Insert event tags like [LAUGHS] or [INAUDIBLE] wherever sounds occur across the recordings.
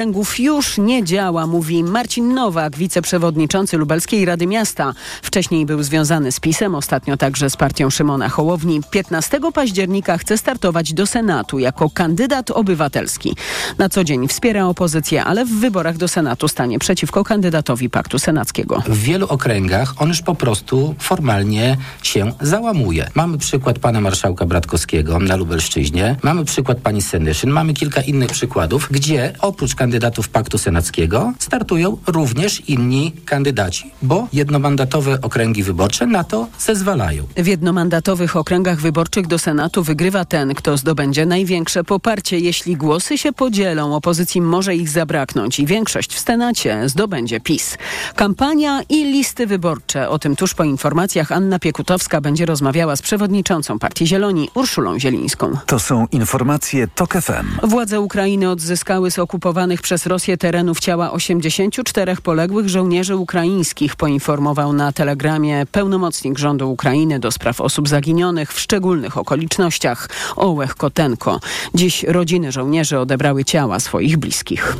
okręgów już nie działa, mówi Marcin Nowak, wiceprzewodniczący Lubelskiej Rady Miasta. Wcześniej był związany z PiSem, ostatnio także z partią Szymona Hołowni. 15 października chce startować do Senatu jako kandydat obywatelski. Na co dzień wspiera opozycję, ale w wyborach do Senatu stanie przeciwko kandydatowi Paktu Senackiego. W wielu okręgach on już po prostu formalnie się załamuje. Mamy przykład pana marszałka Bratkowskiego na Lubelszczyźnie, mamy przykład pani Senyszyn, mamy kilka innych przykładów, gdzie oprócz kandydatów Paktu Senackiego startują również inni kandydaci, bo jednomandatowe okręgi wyborcze na to zezwalają. W jednomandatowych okręgach wyborczych do Senatu wygrywa ten, kto zdobędzie największe poparcie. Jeśli głosy się podzielą, opozycji może ich zabraknąć i większość w Senacie zdobędzie PiS. Kampania i listy wyborcze. O tym tuż po informacjach Anna Piekutowska będzie rozmawiała z przewodniczącą Partii Zieloni Urszulą Zielińską. To są informacje TOK FM. Władze Ukrainy odzyskały z okupowanych przez Rosję terenów ciała 84 poległych żołnierzy ukraińskich, poinformował na telegramie pełnomocnik rządu Ukrainy do spraw osób zaginionych w szczególnych okolicznościach Ołech Kotenko. Dziś rodziny żołnierzy odebrały ciała swoich bliskich.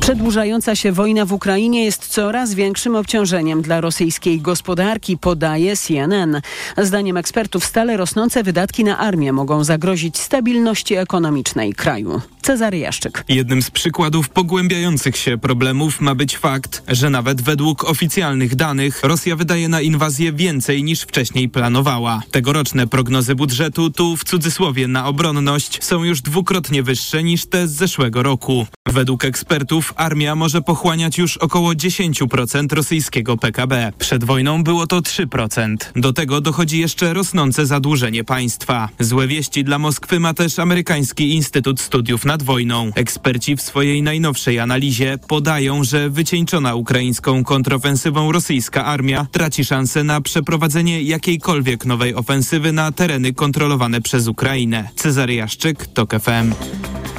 Przedłużająca się wojna w Ukrainie jest coraz większym obciążeniem dla rosyjskiej gospodarki, podaje CNN. Zdaniem ekspertów stale rosnące wydatki na armię mogą zagrozić stabilności ekonomicznej kraju. Cezary Jaszczyk. Jednym z przykładów pogłębiających się problemów ma być fakt, że nawet według oficjalnych danych Rosja wydaje na inwazję więcej niż wcześniej planowała. Tegoroczne prognozy budżetu, tu w cudzysłowie na obronność, są już dwukrotnie wyższe niż te z zeszłego roku. Według ekspertów armia może pochłaniać już około 10% rosyjskiego PKB. Przed wojną było to 3%. Do tego dochodzi jeszcze rosnące zadłużenie państwa. Złe wieści dla Moskwy ma też amerykański Instytut Studiów nad wojną. Eksperci w swojej najnowszej analizie podają, że wycieńczona ukraińską kontrofensywą rosyjska armia traci szansę na przeprowadzenie jakiejkolwiek nowej ofensywy na tereny kontrolowane przez Ukrainę. Cezary Jaszczyk, TOK FM.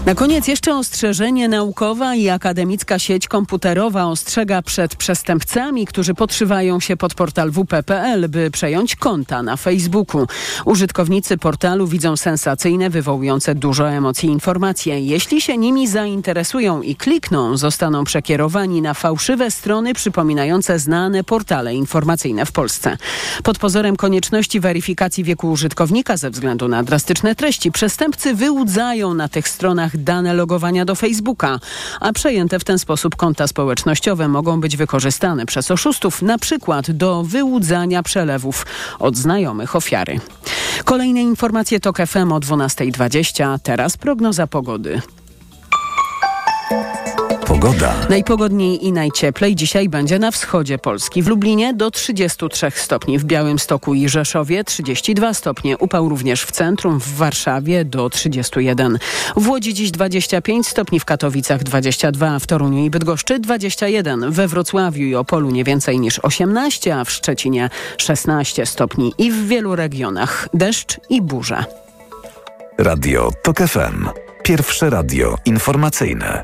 Na koniec jeszcze ostrzeżenie naukowa i akademicka sieć komputerowa ostrzega przed przestępcami, którzy podszywają się pod portal wp.pl, by przejąć konta na Facebooku. Użytkownicy portalu widzą sensacyjne, wywołujące dużo emocji informacje. Jeśli się nimi zainteresują i klikną, zostaną przekierowani na fałszywe strony przypominające znane portale informacyjne w Polsce. Pod pozorem konieczności weryfikacji wieku użytkownika ze względu na drastyczne treści, przestępcy wyłudzają na tych stronach dane logowania do Facebooka, a przejęte w ten sposób konta społecznościowe mogą być wykorzystane przez oszustów na przykład do wyłudzania przelewów od znajomych ofiary. Kolejne informacje TOK FM o 12.20. Teraz prognoza pogody. Pogoda. Najpogodniej i najcieplej dzisiaj będzie na wschodzie Polski. W Lublinie do 33 stopni, w Białymstoku i Rzeszowie 32 stopnie. Upał również w centrum, w Warszawie do 31. W Łodzi dziś 25 stopni, w Katowicach 22, w Toruniu i Bydgoszczy 21. We Wrocławiu i Opolu nie więcej niż 18, a w Szczecinie 16 stopni i w wielu regionach deszcz i burza. Radio TOK FM. Pierwsze radio informacyjne.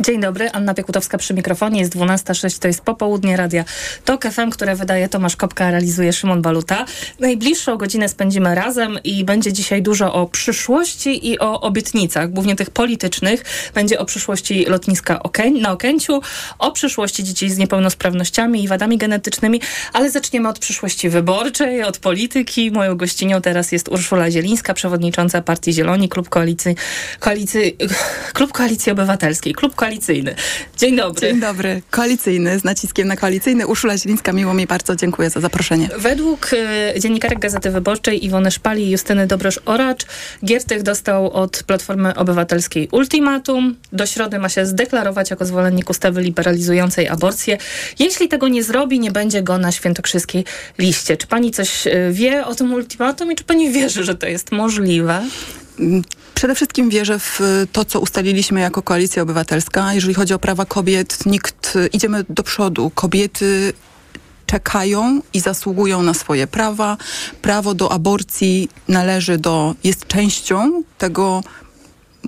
Dzień dobry, Anna Piekutowska przy mikrofonie, jest 12.06, to jest popołudnie radia TOK FM, które wydaje Tomasz Kopka, realizuje Szymon Baluta. Najbliższą godzinę spędzimy razem i będzie dzisiaj dużo o przyszłości i o obietnicach, głównie tych politycznych. Będzie o przyszłości lotniska Okeń, na Okęciu, o przyszłości dzieci z niepełnosprawnościami i wadami genetycznymi, ale zaczniemy od przyszłości wyborczej, od polityki. Moją gościnią teraz jest Urszula Zielińska, przewodnicząca Partii Zieloni, Klub Koalicji, koalicji, Klub Koalicji Obywatelskiej, Klub Koalicyjny. Dzień dobry. Dzień dobry. Koalicyjny, z naciskiem na koalicyjny. Urszula Zielińska, miło mi bardzo, dziękuję za zaproszenie. Według y, dziennikarek Gazety Wyborczej Iwony Szpali i Justyny Dobrosz-Oracz Giertych dostał od Platformy Obywatelskiej ultimatum. Do środy ma się zdeklarować jako zwolennik ustawy liberalizującej aborcję. Jeśli tego nie zrobi, nie będzie go na świętokrzyskiej liście. Czy pani coś y, wie o tym ultimatum i czy pani wierzy, że to jest możliwe? Przede wszystkim wierzę w to, co ustaliliśmy jako Koalicja Obywatelska. Jeżeli chodzi o prawa kobiet, nikt, idziemy do przodu. Kobiety czekają i zasługują na swoje prawa. Prawo do aborcji należy do, jest częścią tego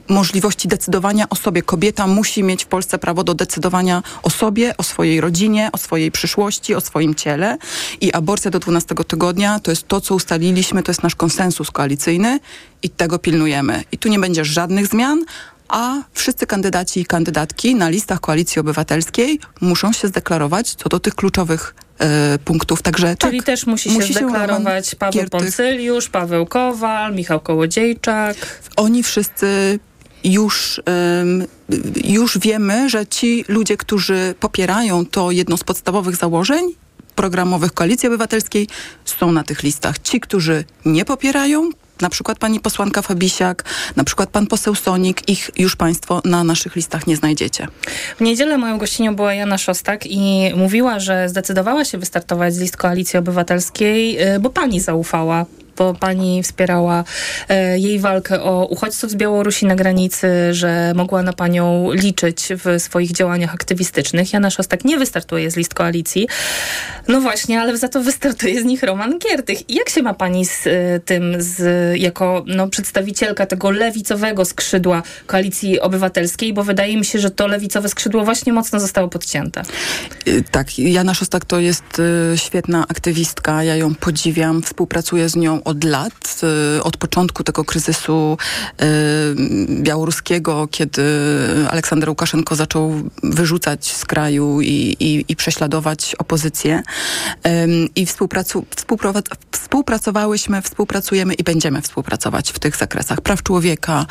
możliwości decydowania o sobie. Kobieta musi mieć w Polsce prawo do decydowania o sobie, o swojej rodzinie, o swojej przyszłości, o swoim ciele. I aborcja do 12 tygodnia to jest to, co ustaliliśmy, to jest nasz konsensus koalicyjny i tego pilnujemy. I tu nie będzie żadnych zmian, a wszyscy kandydaci i kandydatki na listach Koalicji Obywatelskiej muszą się zdeklarować co do tych kluczowych e, punktów. Także Czyli tak, też musi się musi się zdeklarować Roman Paweł Giertych. Poncyliusz, Paweł Kowal, Michał Kołodziejczak. Oni wszyscy już, już wiemy, że ci ludzie, którzy popierają to jedno z podstawowych założeń programowych Koalicji Obywatelskiej są na tych listach. Ci, którzy nie popierają, na przykład pani posłanka Fabisiak, na przykład pan poseł Sonik, ich już państwo na naszych listach nie znajdziecie. W niedzielę moją gościnią była Jana Szostak i mówiła, że zdecydowała się wystartować z list Koalicji Obywatelskiej, y, bo pani zaufała bo pani wspierała e, jej walkę o uchodźców z Białorusi na granicy, że mogła na panią liczyć w swoich działaniach aktywistycznych. Jana Szostak nie wystartuje z list koalicji. No właśnie, ale za to wystartuje z nich Roman Giertych. I jak się ma pani z e, tym, z, jako no, przedstawicielka tego lewicowego skrzydła koalicji obywatelskiej, bo wydaje mi się, że to lewicowe skrzydło właśnie mocno zostało podcięte. Y, Tak, Jana Szostak to jest y, świetna aktywistka, ja ją podziwiam, współpracuję z nią od lat, y, od początku tego kryzysu y, białoruskiego, kiedy Aleksander Łukaszenko zaczął wyrzucać z kraju i, i, i prześladować opozycję. Ym, I współpracowałyśmy, współpracujemy i będziemy współpracować w tych zakresach praw człowieka,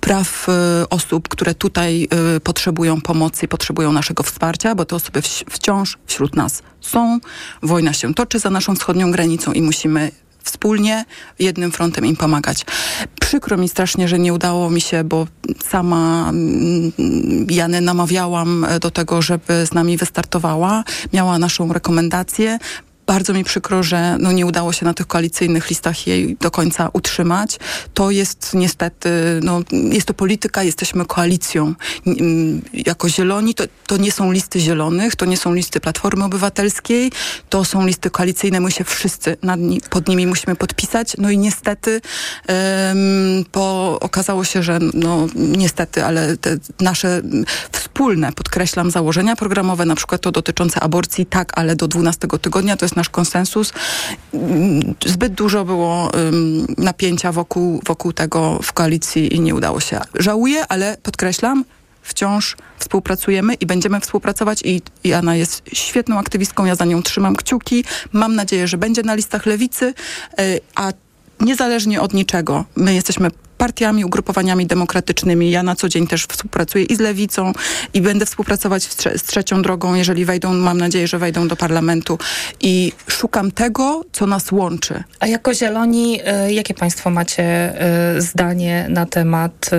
praw y, osób, które tutaj y, potrzebują pomocy potrzebują naszego wsparcia, bo te osoby wciąż wśród nas są. Wojna się toczy za naszą wschodnią granicą i musimy wspólnie, jednym frontem im pomagać. Przykro mi strasznie, że nie udało mi się, bo sama mm, Janę namawiałam e, do tego, żeby z nami wystartowała. Miała naszą rekomendację. Bardzo mi przykro, że no, nie udało się na tych koalicyjnych listach jej do końca utrzymać. To jest niestety, no, jest to polityka, jesteśmy koalicją. Jako zieloni to, to nie są listy zielonych, to nie są listy Platformy Obywatelskiej, to są listy koalicyjne, my się wszyscy nad pod nimi musimy podpisać. No i niestety em, po, okazało się, że no niestety, ale te nasze wspólne, podkreślam, założenia programowe, na przykład to dotyczące aborcji, tak, ale do 12 tygodnia, to jest nasz konsensus. Zbyt dużo było napięcia wokół, wokół tego w koalicji i nie udało się. Żałuję, ale podkreślam, wciąż współpracujemy i będziemy współpracować i, i Anna jest świetną aktywistką, ja za nią trzymam kciuki. Mam nadzieję, że będzie na listach lewicy, y, a niezależnie od niczego, my jesteśmy partiami, ugrupowaniami demokratycznymi. Ja na co dzień też współpracuję i z lewicą i będę współpracować z, trze- z trzecią drogą, jeżeli wejdą, mam nadzieję, że wejdą do parlamentu i szukam tego, co nas łączy. A jako zieloni, y, jakie państwo macie y, zdanie na temat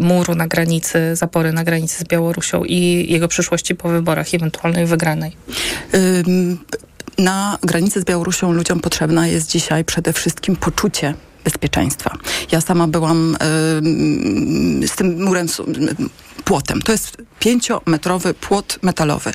y, muru na granicy, zapory na granicy z Białorusią i jego przyszłości po wyborach, ewentualnej wygranej? Na granicy z Białorusią ludziom potrzebna jest dzisiaj przede wszystkim poczucie bezpieczeństwa. Ja sama byłam ym, z tym murem, płotem. To jest pięciometrowy płot metalowy.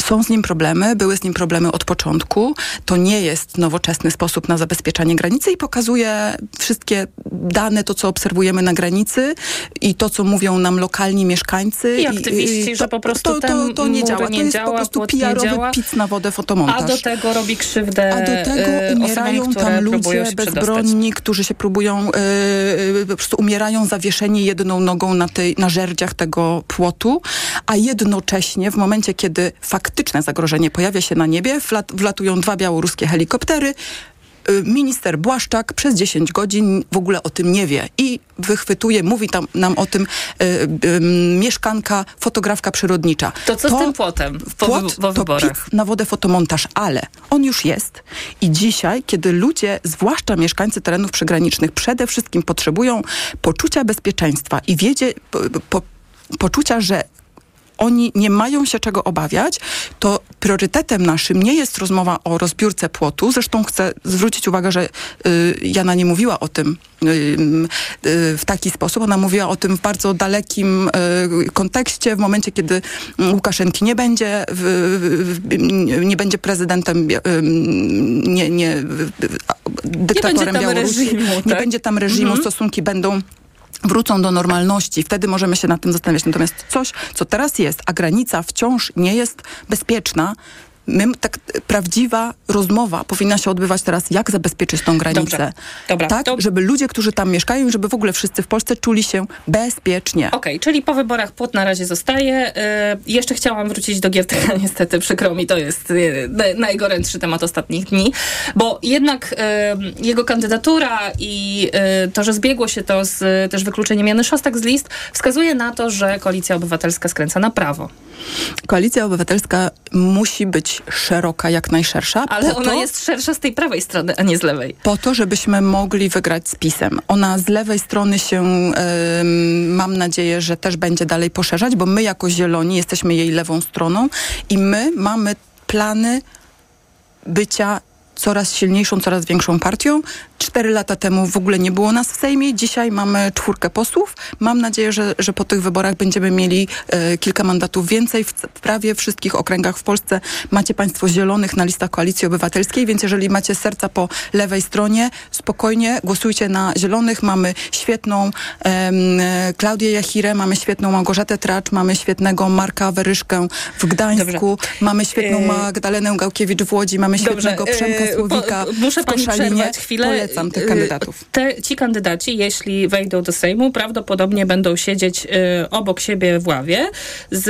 Są z nim problemy, były z nim problemy od początku. To nie jest nowoczesny sposób na zabezpieczanie granicy i pokazuje wszystkie dane, to co obserwujemy na granicy i to, co mówią nam lokalni mieszkańcy. I aktywiści, że po prostu to, to, to nie działa. nie to jest działa, po prostu PR-owy pic na wodę fotomontaż. A do tego robi krzywdę A do tego y, umierają osobom, tam ludzie bezbronni, którzy się próbują, yy, po prostu umierają zawieszeni jedną nogą na, tej, na żerdziach tego płotu, a jednocześnie w momencie, kiedy faktyczne zagrożenie pojawia się na niebie, wlat, wlatują dwa białoruskie helikoptery, y, Minister Błaszczak przez 10 godzin w ogóle o tym nie wie i wychwytuje, mówi tam, nam o tym y, y, mieszkanka, fotografka przyrodnicza. To co z tym płotem po, Płot po to wyborach? na wodę fotomontaż, ale on już jest i dzisiaj, kiedy ludzie, zwłaszcza mieszkańcy terenów przygranicznych, przede wszystkim potrzebują poczucia bezpieczeństwa i wiedzie, po, po, poczucia, że oni nie mają się czego obawiać, to priorytetem naszym nie jest rozmowa o rozbiórce płotu. Zresztą chcę zwrócić uwagę, że y, Jana nie mówiła o tym y, y, w taki sposób. Ona mówiła o tym w bardzo dalekim y, kontekście, w momencie, kiedy Łukaszenki nie będzie, w, w, nie będzie prezydentem, nie, nie, dyktatorem tam Białorusi, reżimu, nie tak? będzie tam reżimu, stosunki będą wrócą do normalności, wtedy możemy się nad tym zastanawiać. Natomiast coś, co teraz jest, a granica wciąż nie jest bezpieczna, My, tak prawdziwa rozmowa powinna się odbywać teraz, jak zabezpieczyć tą granicę. Dobrze. Dobra, tak, to- żeby ludzie, którzy tam mieszkają i żeby w ogóle wszyscy w Polsce czuli się bezpiecznie. Okej, czyli po wyborach płot na razie zostaje. E, jeszcze chciałam wrócić do Giertycha, [LAUGHS] niestety, przykro mi, to jest na- najgorętszy temat ostatnich dni, bo jednak e, jego kandydatura i to, że zbiegło się to z też wykluczeniem Jany Szostak z list, wskazuje na to, że Koalicja Obywatelska skręca na prawo. Koalicja Obywatelska musi być szeroka, jak najszersza. Ale ona to, jest szersza z tej prawej strony, a nie z lewej. po to, żebyśmy mogli wygrać z PiSem. Ona z lewej strony się, em, mam nadzieję, że też będzie dalej poszerzać, bo my jako Zieloni jesteśmy jej lewą stroną i my mamy plany bycia coraz silniejszą, coraz większą partią. Cztery lata temu w ogóle nie było nas w Sejmie. Dzisiaj mamy czwórkę posłów. Mam nadzieję, że, że po tych wyborach będziemy mieli e, kilka mandatów więcej. W, w prawie wszystkich okręgach w Polsce macie państwo zielonych na listach Koalicji Obywatelskiej, więc jeżeli macie serca po lewej stronie, spokojnie głosujcie na zielonych. Mamy świetną e, Klaudię Jachirę, mamy świetną Małgorzatę Tracz, mamy świetnego Marka Weryszkę w Gdańsku, mamy świetną E, Magdalenę Gałkiewicz w Łodzi, mamy świetnego Dobrze, Przemka Słowika po- Muszę pani przerwać chwilę. Polecam tych E, kandydatów. Te, ci kandydaci, jeśli wejdą do Sejmu, prawdopodobnie będą siedzieć e, obok siebie w ławie z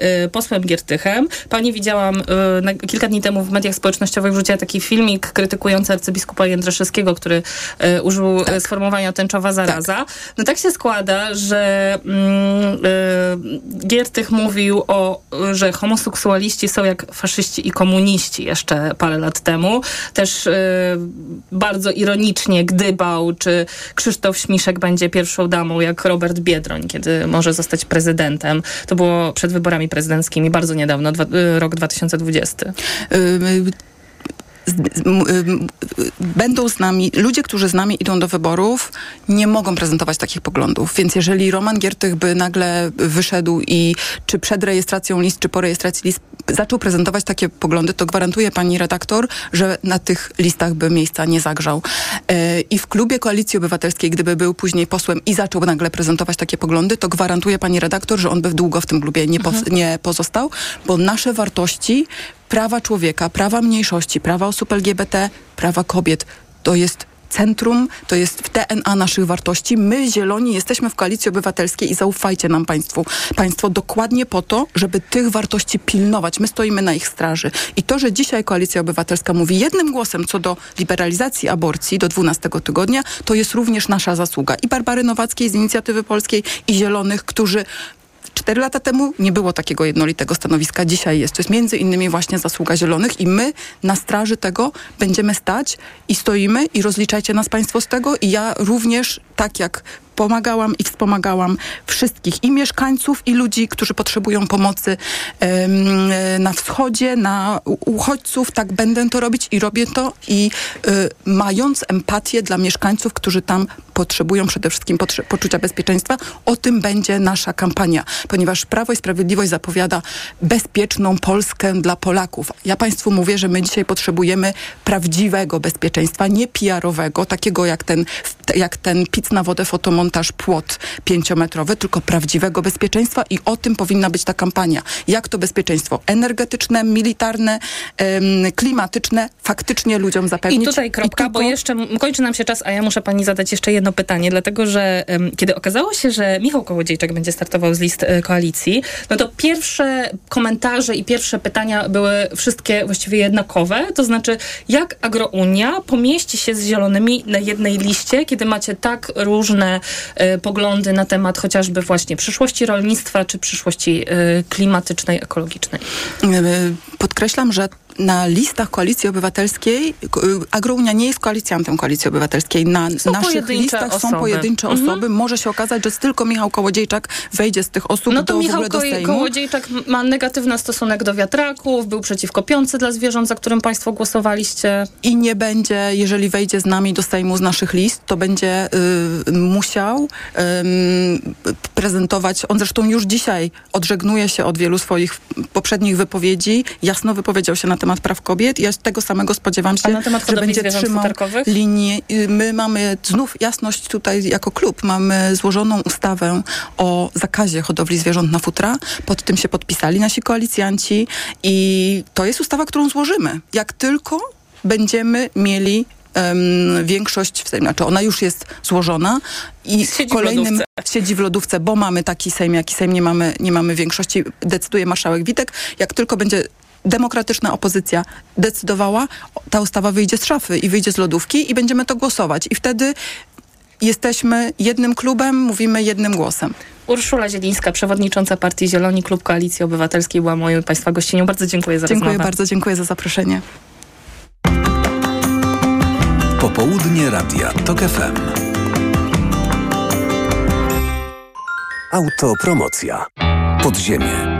e, posłem Giertychem. Pani widziałam na, kilka dni temu w mediach społecznościowych wrzuciła taki filmik krytykujący arcybiskupa Jędraszewskiego, który użył Tak. sformułowania tęczowa zaraza. No tak się składa, że mm, Giertych mówił o, że homoseksualiści są jak faszyści i komuniści jeszcze parę lat temu. Też e, bardzo ironicznie gdybał, czy Krzysztof Śmiszek będzie pierwszą damą jak Robert Biedroń, kiedy może zostać prezydentem. To było przed wyborami prezydenckimi bardzo niedawno, dwa, e, rok 2020. Ym, z- z- m- ym, y, będą z nami, ludzie, którzy z nami idą do wyborów, nie mogą prezentować takich poglądów. Więc jeżeli Roman Giertych by nagle wyszedł i czy przed rejestracją list, czy po rejestracji list zaczął prezentować takie poglądy, to gwarantuje pani redaktor, że na tych listach by miejsca nie zagrzał. E, I w klubie Koalicji Obywatelskiej, gdyby był później posłem i zaczął nagle prezentować takie poglądy, to gwarantuje pani redaktor, że on by długo w tym klubie nie, pos- nie pozostał, bo nasze wartości prawa człowieka, prawa mniejszości, prawa osób LGBT, prawa kobiet, to jest centrum, to jest w DNA naszych wartości. My, Zieloni, jesteśmy w Koalicji Obywatelskiej i zaufajcie nam Państwu. Państwo dokładnie po to, żeby tych wartości pilnować. My stoimy na ich straży. I to, że dzisiaj Koalicja Obywatelska mówi jednym głosem co do liberalizacji aborcji do 12 tygodnia, to jest również nasza zasługa. I Barbary Nowackiej z Inicjatywy Polskiej i Zielonych, którzy Cztery lata temu nie było takiego jednolitego stanowiska, dzisiaj jest. To jest między innymi właśnie zasługa Zielonych i my na straży tego będziemy stać i stoimy i rozliczajcie nas Państwo z tego i ja również, tak jak pomagałam i wspomagałam wszystkich i mieszkańców i ludzi, którzy potrzebują pomocy e, na wschodzie, na uchodźców, tak będę to robić i robię to. I y, mając empatię dla mieszkańców, którzy tam potrzebują przede wszystkim poczucia bezpieczeństwa, o tym będzie nasza kampania, ponieważ Prawo i Sprawiedliwość zapowiada bezpieczną Polskę dla Polaków. Ja Państwu mówię, że my dzisiaj potrzebujemy prawdziwego bezpieczeństwa, nie PR-owego, takiego jak ten, jak ten pic na wodę, fotomontaż, płot pięciometrowy, tylko prawdziwego bezpieczeństwa i o tym powinna być ta kampania. Jak to bezpieczeństwo energetyczne, militarne, klimatyczne faktycznie ludziom zapewnić. I tutaj kropka, tylko- bo jeszcze kończy nam się czas, a ja muszę pani zadać jeszcze jedno pytanie, dlatego że kiedy okazało się, że Michał Kołodziejczak będzie startował z list e, koalicji, no to pierwsze komentarze i pierwsze pytania były wszystkie właściwie jednakowe, to znaczy jak Agrounia pomieści się z zielonymi na jednej liście, kiedy macie tak różne poglądy na temat chociażby właśnie przyszłości rolnictwa, czy przyszłości e, klimatycznej, ekologicznej. Y, Podkreślam, że na listach Koalicji Obywatelskiej y, Agrounia nie jest koalicjantem Koalicji Obywatelskiej. Na Są naszych listach osoby. są pojedyncze Mhm. osoby. Może się okazać, że tylko Michał Kołodziejczak wejdzie z tych osób No to do, w Michał do Sejmu. Kołodziejczak ma negatywny stosunek do wiatraków, był przeciwko piące dla zwierząt, za którym państwo głosowaliście. I nie będzie, jeżeli wejdzie z nami do Sejmu z naszych list, to będzie y, musiał ym, prezentować, on zresztą już dzisiaj odżegnuje się od wielu swoich poprzednich wypowiedzi, jasno wypowiedział się na temat praw kobiet ja tego samego spodziewam się, na temat że będzie zwierząt trzymał linię. Y, My mamy znów jasność tutaj jako klub, mamy złożoną ustawę o zakazie hodowli zwierząt na futra. Pod tym się podpisali nasi koalicjanci i to jest ustawa, którą złożymy. Jak tylko będziemy mieli em, większość w Sejmie, znaczy ona już jest złożona i Siedzi w w kolejnym lodówce. siedzi w lodówce, bo mamy taki Sejm, jaki Sejm, nie mamy, nie mamy większości, decyduje marszałek Witek. Jak tylko będzie demokratyczna opozycja decydowała, ta ustawa wyjdzie z szafy i wyjdzie z lodówki i będziemy to głosować. I wtedy jesteśmy jednym klubem, mówimy jednym głosem. Urszula Zielińska, przewodnicząca Partii Zieloni, Klub Koalicji Obywatelskiej była moją i Państwa gościnią. Bardzo dziękuję za Dziękuję rozmowę. bardzo, dziękuję za zaproszenie. Popołudnie Radia TOK FM. Autopromocja. Podziemie.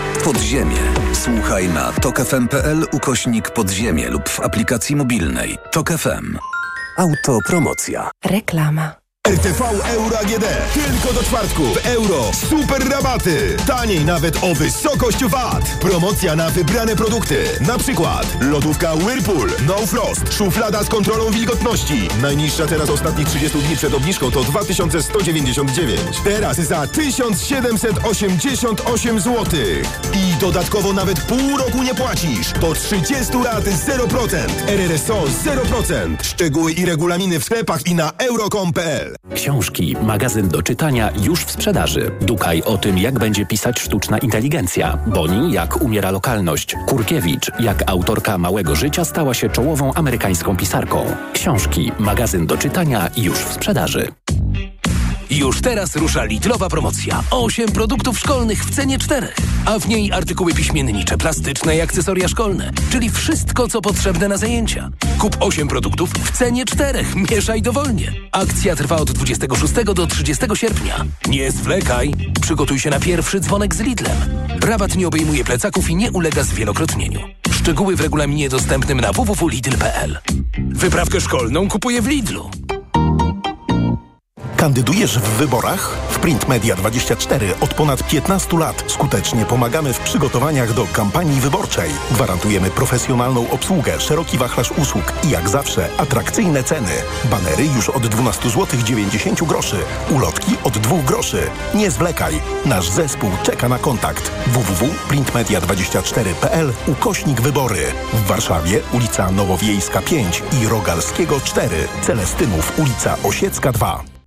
Podziemie. Słuchaj na tokefm.pl ukośnik podziemie lub w aplikacji mobilnej. TOK FM. Autopromocja. Reklama. RTV Euro AGD. Tylko do czwartku. W euro. Super rabaty. Taniej nawet o wysokość VAT. Promocja na wybrane produkty. Na przykład lodówka Whirlpool. No Frost. Szuflada z kontrolą wilgotności. Najniższa teraz ostatnich 30 dni przed obniżką to 2199. Teraz za 1788 zł. I dodatkowo nawet pół roku nie płacisz. Do 30 lat 0%. RRSO 0%. Szczegóły i regulaminy w sklepach i na euro.com.pl. Książki, magazyn do czytania już w sprzedaży. Dukaj o tym, jak będzie pisać sztuczna inteligencja. Boni, jak umiera lokalność. Kurkiewicz, jak autorka Małego Życia stała się czołową amerykańską pisarką. Książki, magazyn do czytania już w sprzedaży. Już teraz rusza Lidlowa promocja. 8 produktów szkolnych w cenie 4. A w niej artykuły piśmiennicze, plastyczne i akcesoria szkolne. Czyli wszystko, co potrzebne na zajęcia. Kup 8 produktów w cenie 4. Mieszaj dowolnie. Akcja trwa od 26 do 30 sierpnia. Nie zwlekaj. Przygotuj się na pierwszy dzwonek z Lidlem. Rabat nie obejmuje plecaków i nie ulega zwielokrotnieniu. Szczegóły w regulaminie dostępnym na www.lidl.pl. Wyprawkę szkolną kupuję w Lidlu. Kandydujesz w wyborach? W Print Media 24 od ponad 15 lat skutecznie pomagamy w przygotowaniach do kampanii wyborczej. Gwarantujemy profesjonalną obsługę, szeroki wachlarz usług i jak zawsze atrakcyjne ceny. Banery już od 12 zł 90 groszy. Ulotki od 2 groszy. Nie zwlekaj. Nasz zespół czeka na kontakt. www.printmedia24.pl ukośnik wybory. W Warszawie ulica Nowowiejska 5 i Rogalskiego 4. Celestynów ulica Osiecka 2.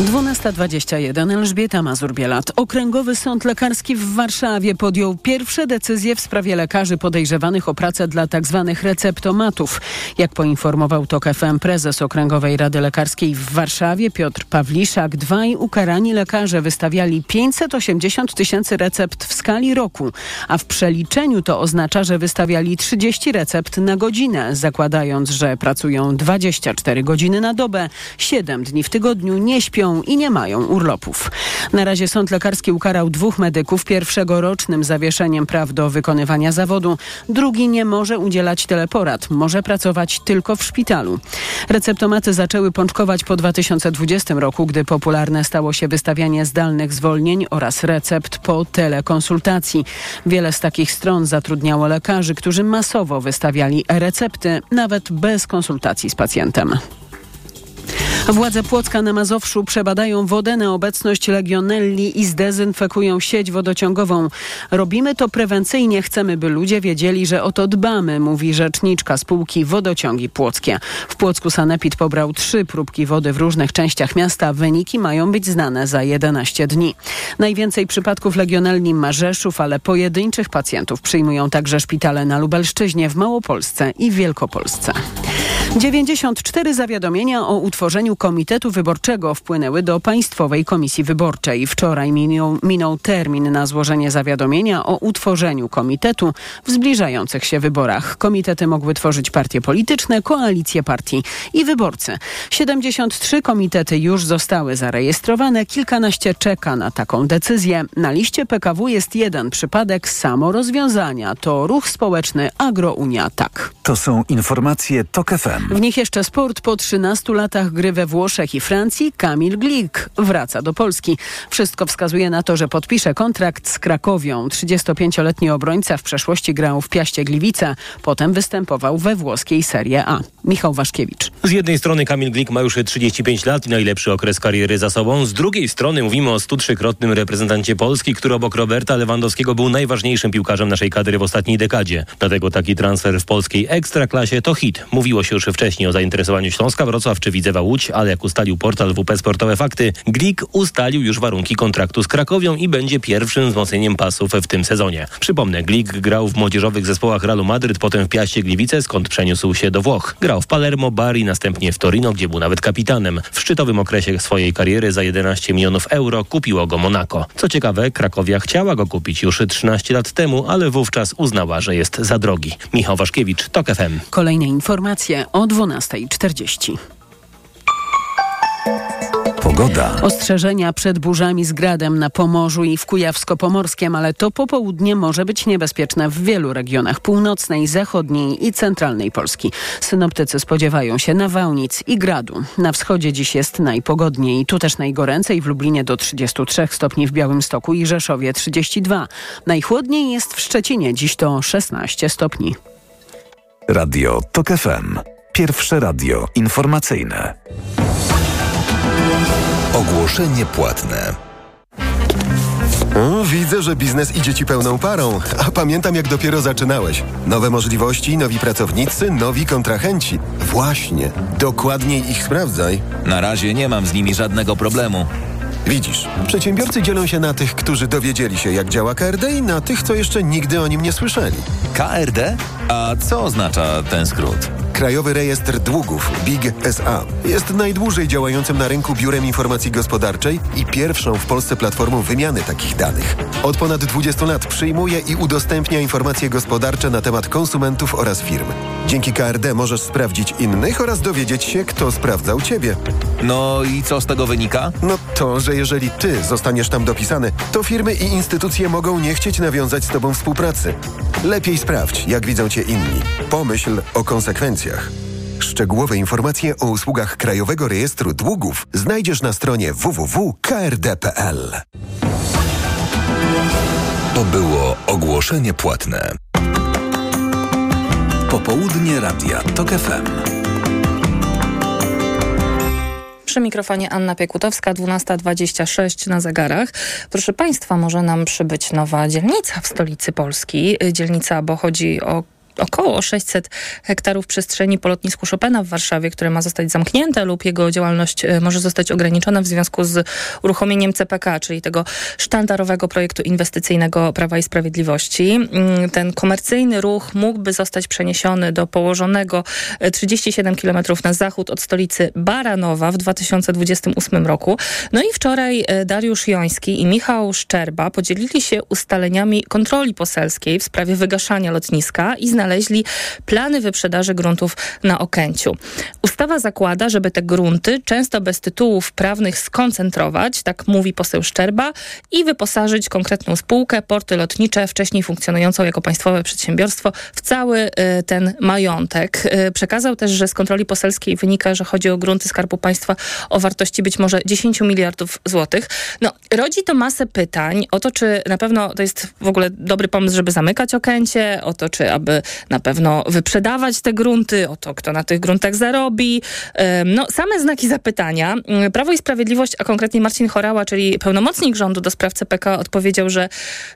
12.21 Elżbieta Mazur-Bielat. Okręgowy Sąd Lekarski w Warszawie podjął pierwsze decyzje w sprawie lekarzy podejrzewanych o pracę dla tzw. receptomatów. Jak poinformował TOK FM prezes Okręgowej Rady Lekarskiej w Warszawie Piotr Pawliszak, dwaj ukarani lekarze wystawiali 580 tysięcy recept w skali roku, a w przeliczeniu to oznacza, że wystawiali 30 recept na godzinę, zakładając, że pracują 24 godziny na dobę, 7 dni w tygodniu, nie śpią i nie mają urlopów. Na razie sąd lekarski ukarał dwóch medyków, pierwszego rocznym zawieszeniem praw do wykonywania zawodu, drugi nie może udzielać teleporad, może pracować tylko w szpitalu. Receptomaty zaczęły pączkować po 2020 roku, gdy popularne stało się wystawianie zdalnych zwolnień oraz recept po telekonsultacji. Wiele z takich stron zatrudniało lekarzy, którzy masowo wystawiali recepty, nawet bez konsultacji z pacjentem. Władze Płocka na Mazowszu przebadają wodę na obecność legionelli i zdezynfekują sieć wodociągową. Robimy to prewencyjnie, chcemy, by ludzie wiedzieli, że o to dbamy, mówi rzeczniczka spółki Wodociągi Płockie. W Płocku Sanepid pobrał trzy próbki wody w różnych częściach miasta. Wyniki mają być znane za 11 dni. Najwięcej przypadków legionelli ma Rzeszów, ale pojedynczych pacjentów przyjmują także szpitale na Lubelszczyźnie, w Małopolsce i Wielkopolsce. 94 zawiadomienia o utworzeniu Komitetu Wyborczego wpłynęły do Państwowej Komisji Wyborczej. Wczoraj minął, minął termin na złożenie zawiadomienia o utworzeniu komitetu w zbliżających się wyborach. Komitety mogły tworzyć partie polityczne, koalicje partii i wyborcy. 73 komitety już zostały zarejestrowane, kilkanaście czeka na taką decyzję. Na liście PKW jest jeden przypadek samorozwiązania. To ruch społeczny Agrounia Tak. To są informacje TOK FM. W nich jeszcze sport. Po 13 latach gry we Włoszech i Francji Kamil Glik wraca do Polski. Wszystko wskazuje na to, że podpisze kontrakt z Krakowią. 35-letni obrońca w przeszłości grał w Piaście Gliwice, potem występował we włoskiej Serie A. Michał Waszkiewicz. Z jednej strony Kamil Glik ma już 35 lat i najlepszy okres kariery za sobą. Z drugiej strony mówimy o 103-krotnym reprezentancie Polski, który obok Roberta Lewandowskiego był najważniejszym piłkarzem naszej kadry w ostatniej dekadzie. Dlatego taki transfer w polskiej ekstraklasie to hit. Mówiło się już wcześniej o zainteresowaniu Śląska, Wrocław czy Widzewa Łódź, ale jak ustalił portal WP Sportowe Fakty, Glik ustalił już warunki kontraktu z Krakowią i będzie pierwszym wzmocnieniem pasów w tym sezonie. Przypomnę, Glik grał w młodzieżowych zespołach Realu Madryt, potem w Piaście Gliwice, skąd przeniósł się do Włoch. Grał w Palermo, Bari, następnie w Torino, gdzie był nawet kapitanem. W szczytowym okresie swojej kariery za 11 milionów euro kupiło go Monako. Co ciekawe, Krakowia chciała go kupić już 13 lat temu, ale wówczas uznała, że jest za drogi. Michał Waszkiewicz, TOK FM. Kolejne informacje o 12.40. Pogoda. Ostrzeżenia przed burzami z gradem na Pomorzu i w Kujawsko-Pomorskiem, ale to popołudnie może być niebezpieczne w wielu regionach północnej, zachodniej i centralnej Polski. Synoptycy spodziewają się nawałnic i gradu. Na wschodzie dziś jest najpogodniej. Tu też najgoręcej w Lublinie do 33 stopni, w Białymstoku i Rzeszowie 32. Najchłodniej jest w Szczecinie, dziś to 16 stopni. Radio TOK FM. Pierwsze radio informacyjne. Ogłoszenie płatne. O, widzę, że biznes idzie ci pełną parą, a pamiętam jak dopiero zaczynałeś. Nowe możliwości, nowi pracownicy, nowi kontrahenci. Właśnie, dokładniej ich sprawdzaj. Na razie nie mam z nimi żadnego problemu. Widzisz, przedsiębiorcy dzielą się na tych, którzy dowiedzieli się jak działa KRD i na tych, co jeszcze nigdy o nim nie słyszeli. KRD? A co oznacza ten skrót? Krajowy Rejestr Długów, BIG SA, jest najdłużej działającym na rynku biurem informacji gospodarczej i pierwszą w Polsce platformą wymiany takich danych. Od ponad 20 lat przyjmuje i udostępnia informacje gospodarcze na temat konsumentów oraz firm. Dzięki KRD możesz sprawdzić innych oraz dowiedzieć się, kto sprawdzał ciebie. No i co z tego wynika? No to, że jeżeli ty zostaniesz tam dopisany, to firmy i instytucje mogą nie chcieć nawiązać z tobą współpracy. Lepiej sprawdź, jak widzą cię inni. Pomyśl o konsekwencjach. Szczegółowe informacje o usługach Krajowego Rejestru Długów znajdziesz na stronie www.krd.pl. To było ogłoszenie płatne. Popołudnie Radia TOK FM. Przy mikrofonie Anna Piekutowska, 12.26 na zegarach. Proszę Państwa, może nam przybyć nowa dzielnica w stolicy Polski. Dzielnica, bo chodzi o około 600 hektarów przestrzeni po lotnisku Chopina w Warszawie, które ma zostać zamknięte lub jego działalność e, może zostać ograniczona w związku z uruchomieniem CPK, czyli tego sztandarowego projektu inwestycyjnego Prawa i Sprawiedliwości. Mm, ten komercyjny ruch mógłby zostać przeniesiony do położonego 37 km na zachód od stolicy Baranowa w 2028 roku. No i wczoraj e, Dariusz Joński i Michał Szczerba podzielili się ustaleniami kontroli poselskiej w sprawie wygaszania lotniska i znaleźli plany wyprzedaży gruntów na Okęciu. Ustawa zakłada, żeby te grunty, często bez tytułów prawnych, skoncentrować, tak mówi poseł Szczerba, i wyposażyć konkretną spółkę, porty lotnicze, wcześniej funkcjonującą jako państwowe przedsiębiorstwo, w cały y, ten majątek. Y, przekazał też, że z kontroli poselskiej wynika, że chodzi o grunty Skarbu Państwa o wartości być może 10 miliardów złotych. No, rodzi to masę pytań o to, czy na pewno to jest w ogóle dobry pomysł, żeby zamykać Okęcie, o to, czy aby na pewno wyprzedawać te grunty, o to, kto na tych gruntach zarobi. No, same znaki zapytania. Mm, Prawo i Sprawiedliwość, a konkretnie Marcin Chorała, czyli pełnomocnik rządu do spraw CPK, odpowiedział, że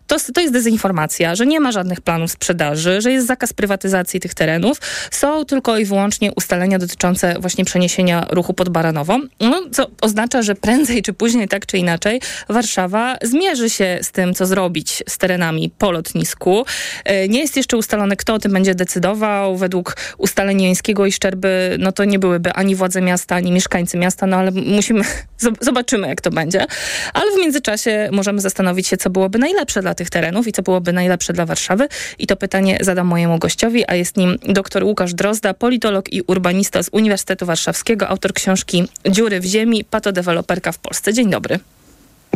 to, to jest dezinformacja, że nie ma żadnych planów sprzedaży, że jest zakaz prywatyzacji tych terenów. Są tylko i wyłącznie ustalenia dotyczące właśnie przeniesienia ruchu pod Baranową, no, co oznacza, że prędzej czy później, tak czy inaczej, Warszawa zmierzy się z tym, co zrobić z terenami po lotnisku. E, nie jest jeszcze ustalone, kto tym będzie decydował. Według ustaleń Jońskiego i Szczerby, no to nie byłyby ani władze miasta, ani mieszkańcy miasta, no ale musimy, [LAUGHS] zobaczymy jak to będzie. Ale w międzyczasie możemy zastanowić się, co byłoby najlepsze dla tych terenów i co byłoby najlepsze dla Warszawy. I to pytanie zadam mojemu gościowi, a jest nim dr Łukasz Drozda, politolog i urbanista z Uniwersytetu Warszawskiego, autor książki Dziury w ziemi, patodeweloperka w Polsce. Dzień dobry.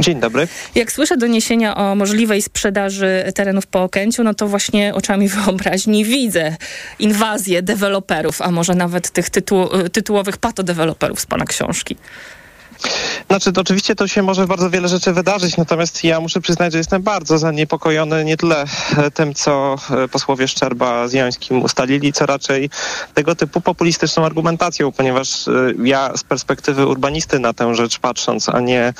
Dzień dobry. Jak słyszę doniesienia o możliwej sprzedaży terenów po Okęciu, no to właśnie oczami [LAUGHS] wyobraźni widzę inwazję deweloperów, a może nawet tych tytuł, tytułowych patodeweloperów z pana książki. Znaczy, to oczywiście to się może bardzo wiele rzeczy wydarzyć, natomiast ja muszę przyznać, że jestem bardzo zaniepokojony nie tyle e, tym, co e, posłowie Szczerba z Jańskim ustalili, co raczej tego typu populistyczną argumentacją, ponieważ e, ja z perspektywy urbanisty na tę rzecz patrząc, a nie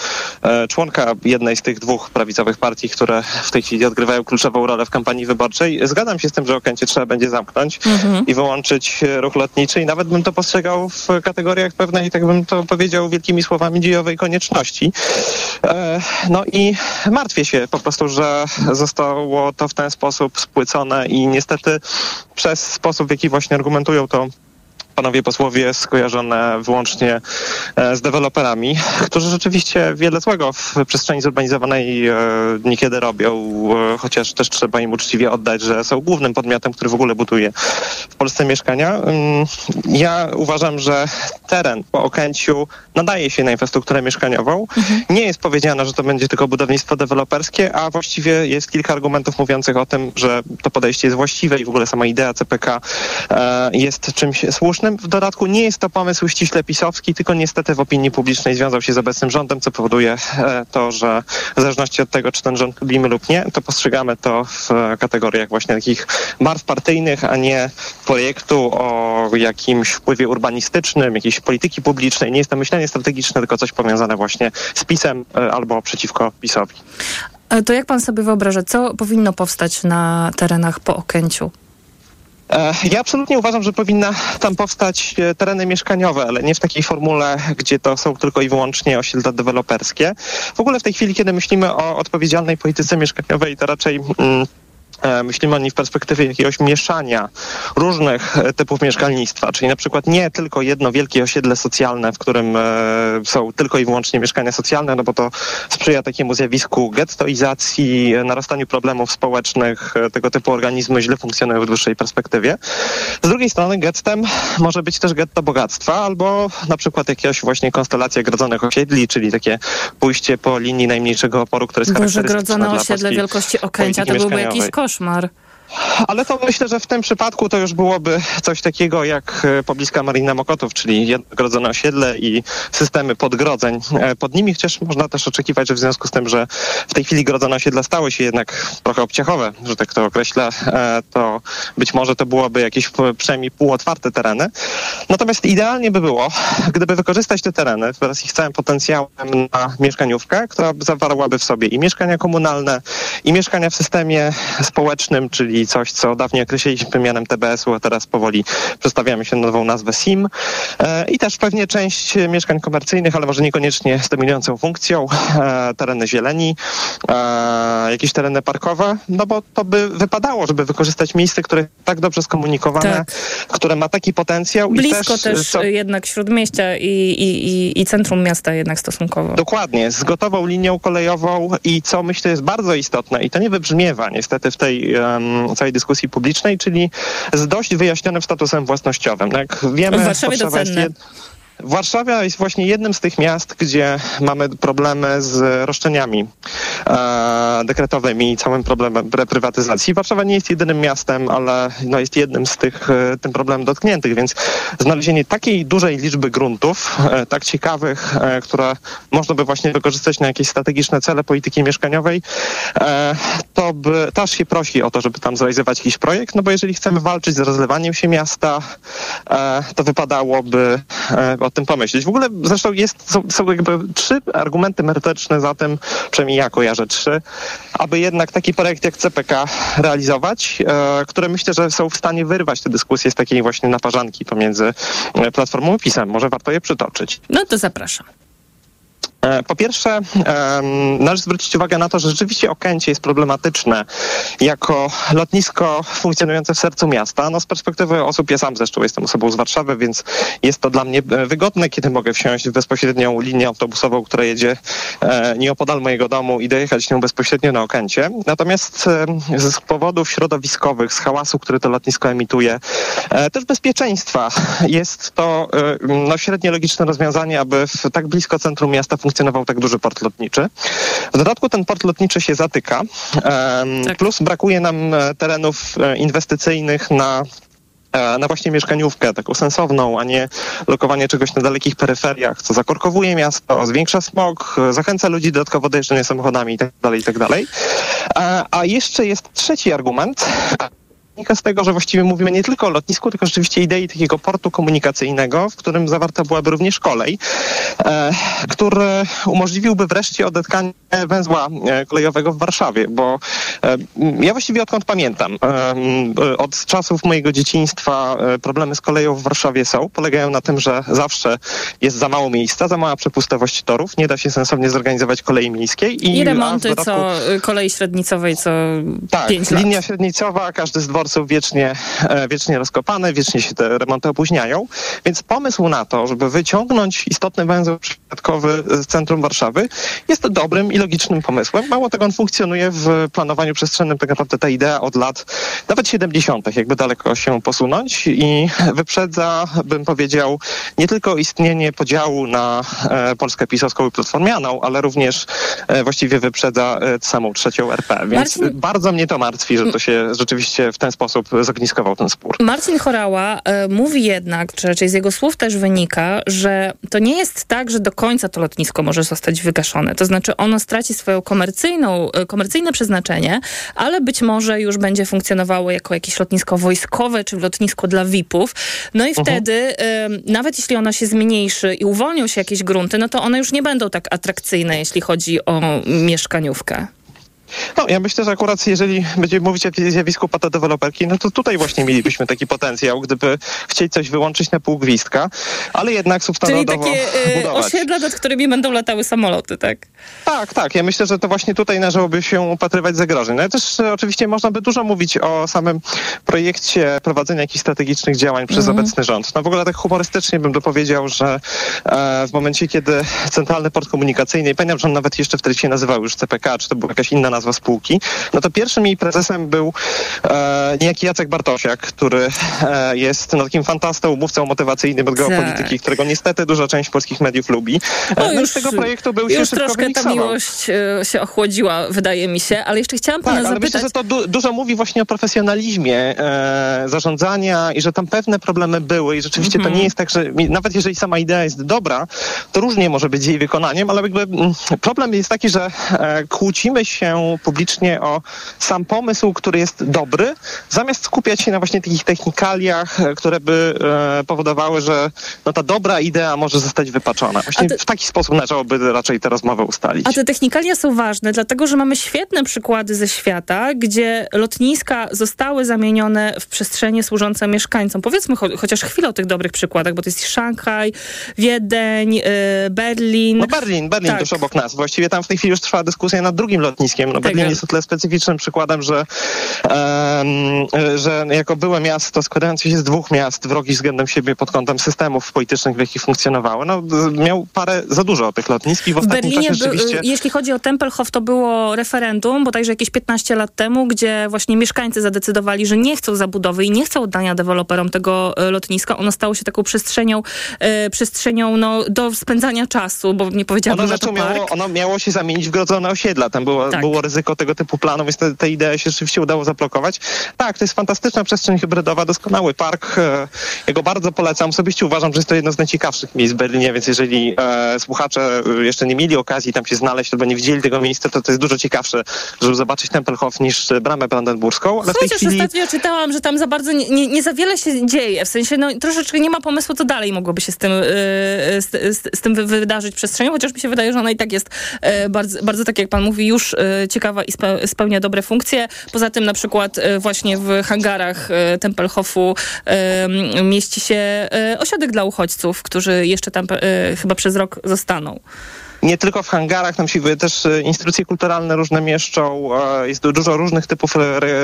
członka jednej z tych dwóch prawicowych partii, które w tej chwili odgrywają kluczową rolę w kampanii wyborczej, zgadzam się z tym, że Okęcie trzeba będzie zamknąć mhm. i wyłączyć ruch lotniczy i nawet bym to postrzegał w kategoriach pewnej, tak bym to powiedział wielkimi słowami, dziejowej konieczności. E, no i martwię się po prostu, że zostało to w ten sposób spłycone i niestety przez sposób, w jaki właśnie argumentują to panowie posłowie skojarzone wyłącznie e, z deweloperami, którzy rzeczywiście wiele złego w przestrzeni zurbanizowanej e, niekiedy robią, e, chociaż też trzeba im uczciwie oddać, że są głównym podmiotem, który w ogóle buduje w Polsce mieszkania. Mm, ja uważam, że teren po Okęciu nadaje się na infrastrukturę mieszkaniową. Mhm. Nie jest powiedziane, że to będzie tylko budownictwo deweloperskie, a właściwie jest kilka argumentów mówiących o tym, że to podejście jest właściwe i w ogóle sama idea CPK jest czymś słusznym. W dodatku nie jest to pomysł ściśle pisowski, tylko niestety w opinii publicznej związał się z obecnym rządem, co powoduje e, to, że w zależności od tego, czy ten rząd lubimy lub nie, to postrzegamy to w kategoriach właśnie takich barw partyjnych, a nie projektu o jakimś wpływie urbanistycznym, jakiejś polityki publicznej. Nie jest to myślenie strategiczne, tylko coś powiązane właśnie z PiSem e, albo przeciwko PiSowi. E, to jak pan sobie wyobraża, co powinno powstać na terenach po Okęciu? E, ja absolutnie uważam, że powinna tam powstać e, tereny mieszkaniowe, ale nie w takiej formule, gdzie to są tylko i wyłącznie osiedla deweloperskie. W ogóle w tej chwili, kiedy myślimy o odpowiedzialnej polityce mieszkaniowej, to raczej mm, myślimy o niej w perspektywie jakiegoś mieszania różnych e, typów mieszkalnictwa, czyli na przykład nie tylko jedno wielkie osiedle socjalne, w którym e, są tylko i wyłącznie mieszkania socjalne, no bo to sprzyja takiemu zjawisku gettoizacji, narastaniu problemów społecznych, tego typu organizmy źle funkcjonują w dłuższej perspektywie. Z drugiej strony gettem może być też getto bogactwa, albo na przykład jakaś właśnie konstelacja grodzonych osiedli, czyli takie pójście po linii najmniejszego oporu, które jest Boże, grodzone osiedle wielkości Okęcia, to byłby jakiś koszt koszmar. Ale to myślę, że w tym przypadku to już byłoby coś takiego jak e, pobliska Marina Mokotów, czyli jednogrodzone osiedle i systemy podgrodzeń e, pod nimi, chociaż można też oczekiwać, że w związku z tym, że w tej chwili grodzone osiedla stały się jednak trochę obciachowe, że tak to określę, e, to być może to byłoby jakieś przynajmniej półotwarte tereny. Natomiast idealnie by było, gdyby wykorzystać te tereny wraz z ich całym potencjałem na mieszkaniówkę, która zawarłaby w sobie i mieszkania komunalne, i mieszkania w systemie społecznym, czyli coś, co dawniej określiliśmy mianem TBS-u, a teraz powoli przestawiamy się na nową nazwę SIM. E, I też pewnie część mieszkań komercyjnych, ale może niekoniecznie z dominującą funkcją, e, tereny zieleni, e, jakieś tereny parkowe, no bo to by wypadało, żeby wykorzystać miejsce, które tak dobrze skomunikowane, tak. które ma taki potencjał. Blisko i też, też co... jednak śródmieścia i, i, i, i centrum miasta jednak stosunkowo. Dokładnie, z gotową linią kolejową i co myślę jest bardzo istotne i to nie wybrzmiewa niestety w tej um, całej dyskusji publicznej, czyli z dość wyjaśnionym statusem własnościowym. Jak wiemy, w Warszawie docenne. Warszawa jest właśnie jednym z tych miast, gdzie mamy problemy z roszczeniami e, dekretowymi i całym problemem reprywatyzacji. Warszawa nie jest jedynym miastem, ale no, jest jednym z tych e, tym problemem dotkniętych, więc znalezienie takiej dużej liczby gruntów, e, tak ciekawych, e, które można by właśnie wykorzystać na jakieś strategiczne cele polityki mieszkaniowej, e, to by, też się prosi o to, żeby tam zrealizować jakiś projekt, no bo jeżeli chcemy walczyć z rozlewaniem się miasta, e, to wypadałoby o o tym pomyśleć. W ogóle zresztą jest, są, są jakby trzy argumenty merytoryczne za tym, przynajmniej ja kojarzę trzy, aby jednak taki projekt jak CPK realizować, e, które myślę, że są w stanie wyrwać tę dyskusję z takiej właśnie naparzanki pomiędzy e, Platformą i PiSem. Może warto je przytoczyć. No to zapraszam. E, Po pierwsze, należy zwrócić uwagę na to, że rzeczywiście Okęcie jest problematyczne jako lotnisko funkcjonujące w sercu miasta. No z perspektywy osób, ja sam zresztą jestem osobą z Warszawy, więc jest to dla mnie e, wygodne, kiedy mogę wsiąść w bezpośrednią linię autobusową, która jedzie e, nieopodal mojego domu i dojechać nią bezpośrednio na Okęcie. Natomiast z powodów środowiskowych, z hałasu, który to lotnisko emituje, też bezpieczeństwa, jest to no, średnio logiczne rozwiązanie, aby w tak blisko centrum miasta funkcjonował tak duży port lotniczy. W dodatku ten port lotniczy się zatyka, em, plus brakuje nam e, terenów e, inwestycyjnych na e, na właśnie mieszkaniówkę, taką sensowną, a nie lokowanie czegoś na dalekich peryferiach, co zakorkowuje miasto, zwiększa smog, zachęca ludzi dodatkowo do jeżdżenia samochodami itd. itd. A, a jeszcze jest trzeci argument, wynika z tego, że właściwie mówimy nie tylko o lotnisku, tylko rzeczywiście idei takiego portu komunikacyjnego, w którym zawarta byłaby również kolej, e, który umożliwiłby wreszcie odetkanie węzła e, kolejowego w Warszawie, bo ja właściwie odkąd pamiętam, e, m, od czasów mojego dzieciństwa e, problemy z koleją w Warszawie są, polegają na tym, że zawsze jest za mało miejsca, za mała przepustowość torów, nie da się sensownie zorganizować kolei miejskiej. I, w remonty dodatku- co kolei średnicowej co tak, 5 lat. linia średnicowa, każdy z dworców wiecznie, e, wiecznie rozkopane, wiecznie się te remonty opóźniają, więc pomysł na to, żeby wyciągnąć istotny węzeł przypadkowy z centrum Warszawy jest dobrym i logicznym pomysłem. Mało tego, on funkcjonuje w planowaniu przestrzennym, tak naprawdę ta idea od lat nawet 70., jakby daleko się posunąć i wyprzedza, bym powiedział, nie tylko istnienie podziału na e, Polskę pisowską i platformianą, ale również e, właściwie wyprzedza e, samą trzecią RP. Więc Marcin- bardzo mnie to martwi, że to się rzeczywiście w ten sposób zogniskował ten spór. Marcin Chorała mówi jednak, czy raczej z jego słów też wynika, że to nie jest tak, że do końca to lotnisko może zostać wygaszone. To znaczy ono straci swoją komercyjną, komercyjne przeznaczenie, ale być może już będzie funkcjonowało jako jakieś lotnisko wojskowe, czy lotnisko dla VIP-ów. No i Mhm. wtedy, e, nawet jeśli ono się zmniejszy i uwolnią się jakieś grunty, no to one już nie będą tak atrakcyjne, jeśli chodzi o mieszkaniówkę. No, ja myślę, że akurat jeżeli będziemy mówić o zjawisku patodeweloperki, no to tutaj właśnie mielibyśmy taki potencjał, gdyby chcieć coś wyłączyć na pół gwizdka, ale jednak Czyli substandardowo takie budować. osiedla, nad którymi będą latały samoloty, tak? Tak, tak. Ja myślę, że to właśnie tutaj należałoby się upatrywać zagrożeń. No ale też e, oczywiście można by dużo mówić o samym projekcie prowadzenia jakichś strategicznych działań przez Mhm. obecny rząd. No w ogóle tak humorystycznie bym dopowiedział, że e, w momencie, kiedy Centralny Port Komunikacyjny, i pamiętam, że on nawet jeszcze wtedy się nazywał już CPK, czy to była jakaś inna nazwa spółki, no to pierwszym jej prezesem był e, niejaki Jacek Bartosiak, który e, jest no, takim fantastą, mówcą motywacyjnym od geopolityki, którego niestety duża część polskich mediów lubi. E, No no już z tego projektu był się Już szybko troszkę ta miłość e, się ochłodziła, wydaje mi się, ale jeszcze chciałam pana Tak, ale zapytać... myślę, że to du- dużo mówi właśnie o profesjonalizmie e, zarządzania i że tam pewne problemy były i rzeczywiście Mhm. to nie jest tak, że nawet jeżeli sama idea jest dobra, to różnie może być jej wykonaniem, ale jakby mm, problem jest taki, że e, kłócimy się publicznie o sam pomysł, który jest dobry, zamiast skupiać się na właśnie takich technikaliach, e, które by e, powodowały, że no, ta dobra idea może zostać wypaczona. Właśnie w taki sposób należałoby raczej tę rozmowę ustalić. A te technikalia są ważne, dlatego że mamy świetne przykłady ze świata, gdzie lotniska zostały zamienione w przestrzenie służące mieszkańcom. Powiedzmy cho- chociaż chwilę o tych dobrych przykładach, bo to jest Szanghaj, Wiedeń, y, Berlin. No Berlin, Berlin Tak. tuż obok nas. Właściwie tam w tej chwili już trwa dyskusja nad drugim lotniskiem. Tak. jest o tyle specyficznym przykładem, że, em, że jako byłe miasto składające się z dwóch miast wrogich względem siebie pod kątem systemów politycznych, w jakich funkcjonowały, no miał parę za dużo tych lotnisk i w W Berlinie, czasie rzeczywiście... jeśli chodzi o Tempelhof, to było referendum, bodajże jakieś 15 lat temu, gdzie właśnie mieszkańcy zadecydowali, że nie chcą zabudowy i nie chcą oddania deweloperom tego e, lotniska. Ono stało się taką przestrzenią, e, przestrzenią no, do spędzania czasu, bo nie powiedziałabym Ono, na to park. miało, ono miało się zamienić w grodzone osiedla. Tam było, Tak. było ryzyko tego typu planów, więc te, te idee się rzeczywiście udało zablokować. Tak, to jest fantastyczna przestrzeń hybrydowa, doskonały park. E, ja go bardzo polecam. Osobiście uważam, że jest to jedno z najciekawszych miejsc w Berlinie, więc jeżeli e, słuchacze e, jeszcze nie mieli okazji tam się znaleźć albo nie widzieli tego miejsca, to to jest dużo ciekawsze, żeby zobaczyć Tempelhof niż e, Bramę Brandenburską. Ale Chociaż chwili... ostatnio czytałam, że tam za bardzo nie, nie, nie za wiele się dzieje. W sensie no, troszeczkę nie ma pomysłu, co dalej mogłoby się z tym, yy, z, z, z tym wy- wydarzyć przestrzenią, chociaż mi się wydaje, że ona i tak jest yy, bardzo, bardzo tak jak pan mówi, już yy, ciekawa i spe, spełnia dobre funkcje. Poza tym na przykład yy, właśnie w hangarach yy, Tempelhofu yy, mieści się ośrodek dla uchodźców, którzy jeszcze tam chyba przez rok zostaną. Nie tylko w hangarach, tam się też e, instytucje kulturalne różne mieszczą, e, jest du- dużo różnych typów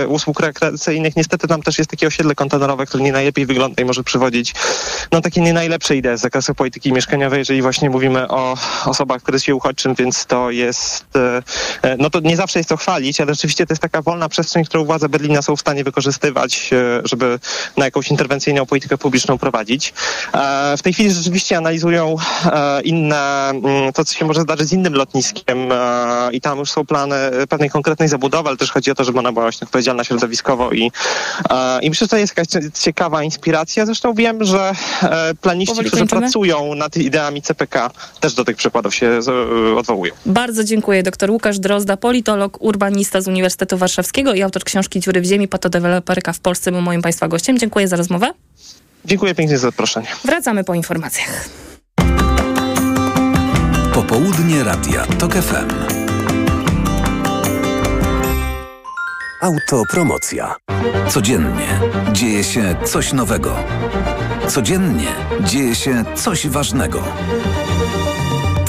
usług rekreacyjnych. Niestety tam też jest takie osiedle kontenerowe, które nie najlepiej wygląda i może przywodzić no takie nie najlepsze idee z zakresu polityki mieszkaniowej, jeżeli właśnie mówimy o osobach w kryzysie uchodźczym, więc to jest, e, no to nie zawsze jest to chwalić, ale rzeczywiście to jest taka wolna przestrzeń, którą władze Berlina są w stanie wykorzystywać, żeby na jakąś interwencyjną politykę publiczną prowadzić. W tej chwili rzeczywiście analizują inne, mm, to co się może zdarzyć z innym lotniskiem e, i tam już są plany pewnej konkretnej zabudowy, ale też chodzi o to, żeby ona była właśnie odpowiedzialna środowiskowo i, e, i myślę, że to jest jakaś ciekawa inspiracja. Zresztą wiem, że e, planiści, Powoli którzy kończymy? pracują nad ideami CPK też do tych przykładów się e, odwołują. Bardzo dziękuję. Dr Łukasz Drozda, politolog, urbanista z Uniwersytetu Warszawskiego i autor książki Dziury w ziemi, patodeweloperka w Polsce był moim Państwa gościem. Dziękuję za rozmowę. Dziękuję pięknie za zaproszenie. Wracamy po informacjach. Popołudnie Radia TOK FM. Autopromocja. Codziennie dzieje się coś nowego. Codziennie dzieje się coś ważnego.